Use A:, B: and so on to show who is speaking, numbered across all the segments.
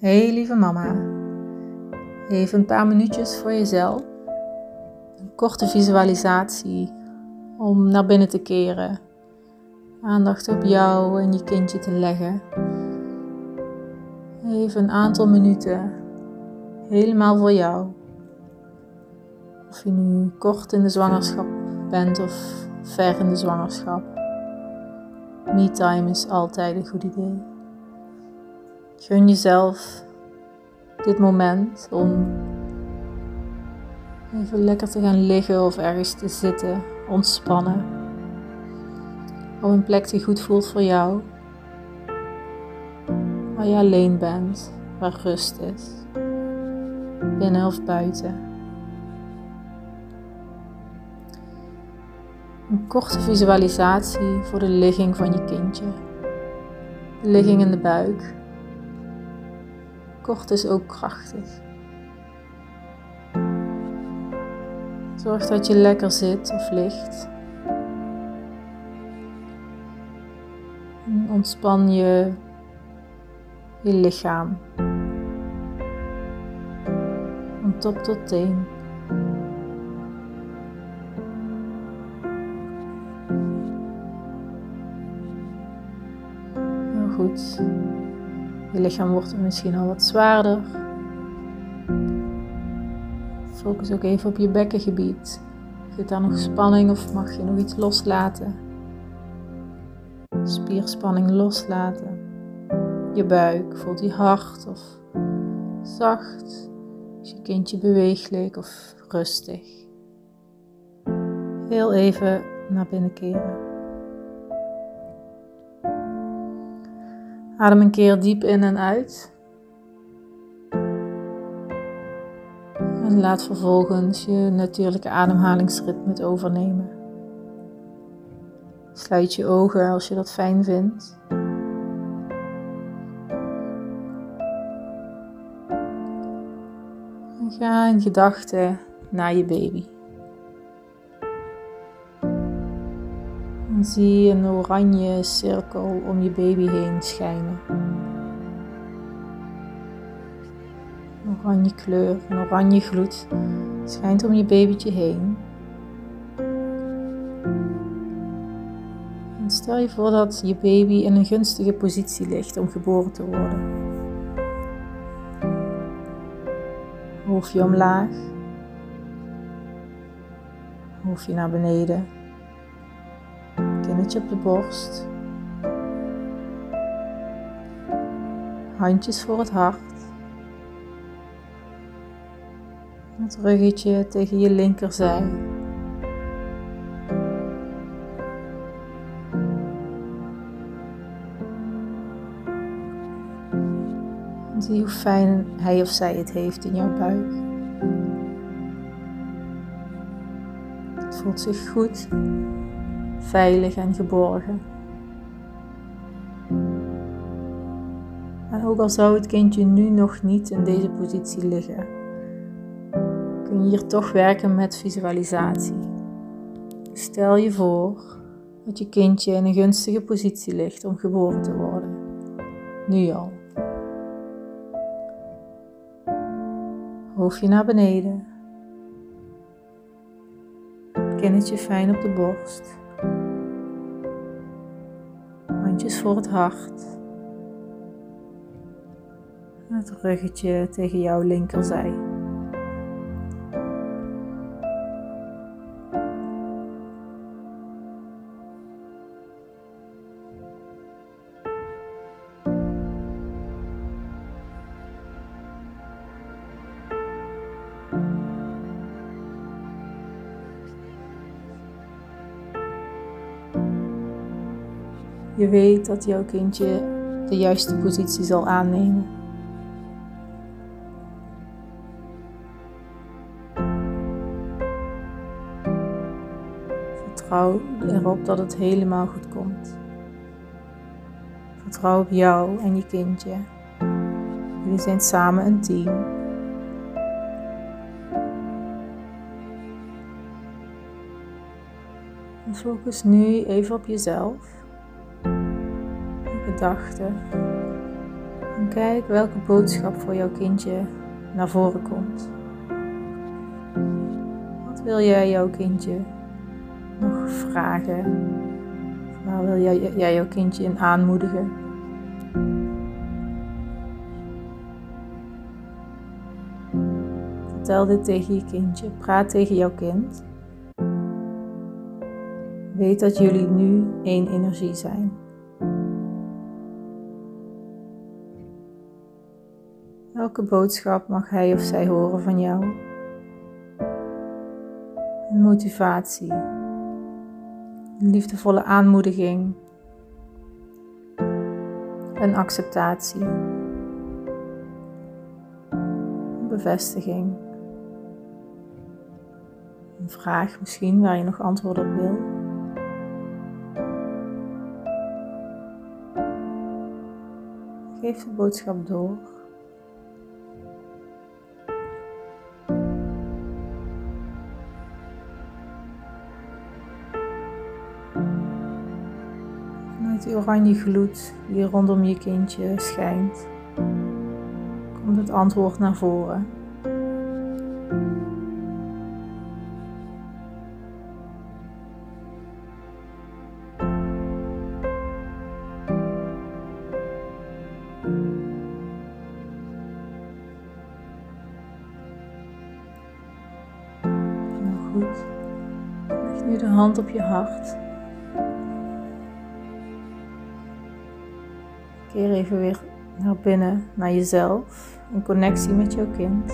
A: Hey lieve mama, even een paar minuutjes voor jezelf. Een korte visualisatie om naar binnen te keren. Aandacht op jou en je kindje te leggen. Even een aantal minuten helemaal voor jou. Of je nu kort in de zwangerschap bent of ver in de zwangerschap. Me-time is altijd een goed idee. Gun jezelf dit moment om even lekker te gaan liggen of ergens te zitten, ontspannen. Op een plek die goed voelt voor jou. Waar je alleen bent, waar rust is. Binnen of buiten. Een korte visualisatie voor de ligging van je kindje. De ligging in de buik. Kort is ook krachtig. Zorg dat je lekker zit of ligt. Ontspan je, je lichaam. Van top tot teen. Heel goed. Je lichaam wordt misschien al wat zwaarder. Focus ook even op je bekkengebied. Zit daar nog spanning of mag je nog iets loslaten? Spierspanning loslaten. Je buik, voelt die hard of zacht? Is je kindje beweeglijk of rustig? Heel even naar binnen keren. Adem een keer diep in en uit. En laat vervolgens je natuurlijke ademhalingsritme overnemen. Sluit je ogen als je dat fijn vindt. En ga in gedachten naar je baby. Zie een oranje cirkel om je baby heen schijnen. Een oranje kleur, een oranje gloed schijnt om je babytje heen. En stel je voor dat je baby in een gunstige positie ligt om geboren te worden. Hoofdje omlaag, hoofdje naar beneden op de borst. Handjes voor het hart. Het ruggetje tegen je linkerzij. Zie hoe fijn hij of zij het heeft in jouw buik. Het voelt zich goed veilig en geborgen. En ook al zou het kindje nu nog niet in deze positie liggen, kun je hier toch werken met visualisatie. Stel je voor dat je kindje in een gunstige positie ligt om geboren te worden. Nu al. Hoofdje naar beneden. Kinnetje fijn op de borst handjes voor het hart. Het ruggetje tegen jouw linkerzij. Je weet dat jouw kindje de juiste positie zal aannemen. Vertrouw erop dat het helemaal goed komt. Vertrouw op jou en je kindje. Jullie zijn samen een team. focus nu even op jezelf En kijk welke boodschap voor jouw kindje naar voren komt. Wat wil jij jouw kindje nog vragen? Waar wil jij, jij jouw kindje in aanmoedigen? Vertel dit tegen je kindje. Praat tegen jouw kind. Weet dat jullie nu één energie zijn. Welke boodschap mag hij of zij horen van jou? Een motivatie, een liefdevolle aanmoediging, een acceptatie, een bevestiging, een vraag misschien waar je nog antwoord op wil. Geef de boodschap door. Vanuit die oranje gloed die rondom je kindje schijnt, komt het antwoord naar voren. goed. Leg nu de hand op je hart. Keer even weer naar binnen, naar jezelf, in connectie met jouw kind,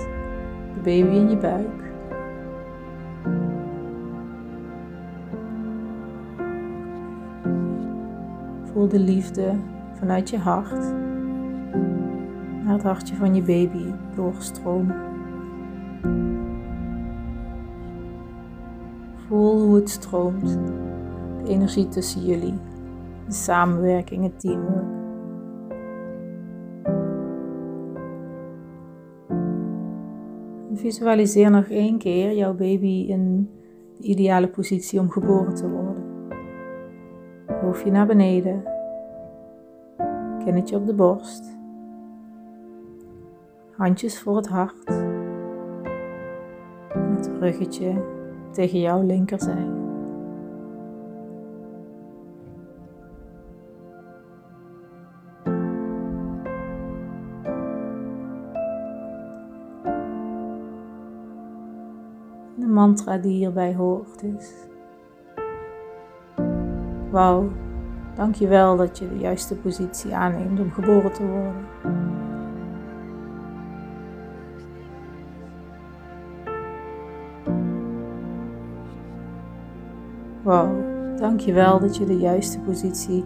A: de baby in je buik. Voel de liefde vanuit je hart naar het hartje van je baby doorstromen. Voel hoe het stroomt. De energie tussen jullie. De samenwerking, het teamwork. Visualiseer nog één keer jouw baby in de ideale positie om geboren te worden. Hoofdje naar beneden. Kinnetje op de borst. Handjes voor het hart. Het ruggetje tegen jouw linkerzij. Mantra die hierbij hoort is: Wauw, dankjewel dat je de juiste positie aanneemt om geboren te worden. Wow, dankjewel dat je de juiste positie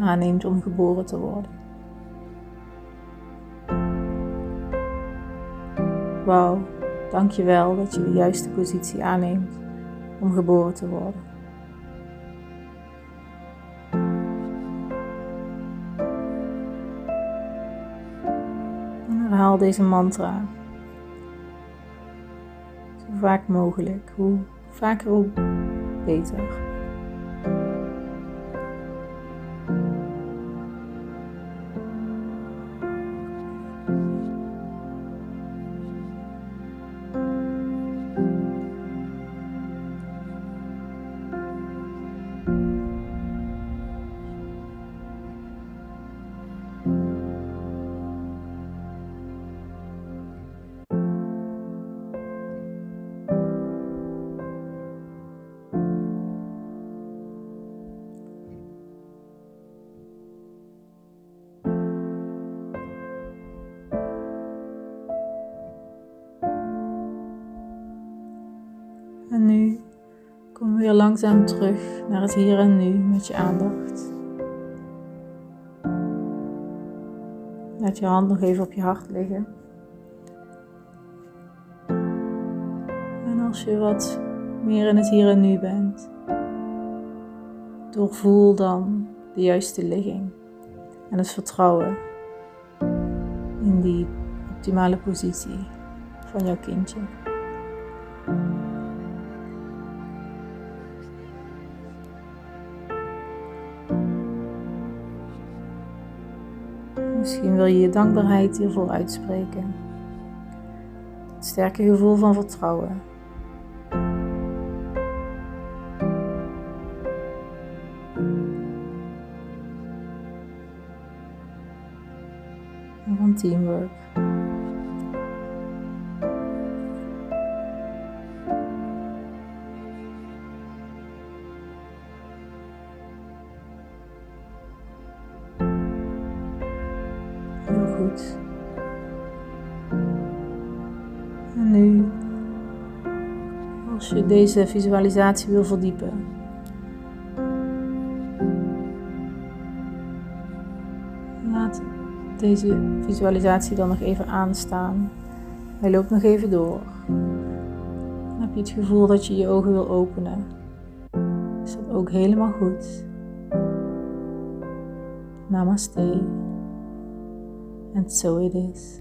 A: aanneemt om geboren te worden. Wauw, dankjewel dat je de juiste positie aanneemt om geboren te worden. En herhaal deze mantra zo vaak mogelijk. Hoe vaker, hoe beter. Langzaam terug naar het hier en nu met je aandacht. Laat je hand nog even op je hart liggen. En als je wat meer in het hier en nu bent, doorvoel dan de juiste ligging en het vertrouwen in die optimale positie van jouw kindje. Misschien wil je je dankbaarheid hiervoor uitspreken. Het sterke gevoel van vertrouwen. En van teamwork. Deze visualisatie wil verdiepen, laat deze visualisatie dan nog even aanstaan. Hij loopt nog even door. Heb je het gevoel dat je je ogen wil openen. Is dat ook helemaal goed? Namaste. And so it is.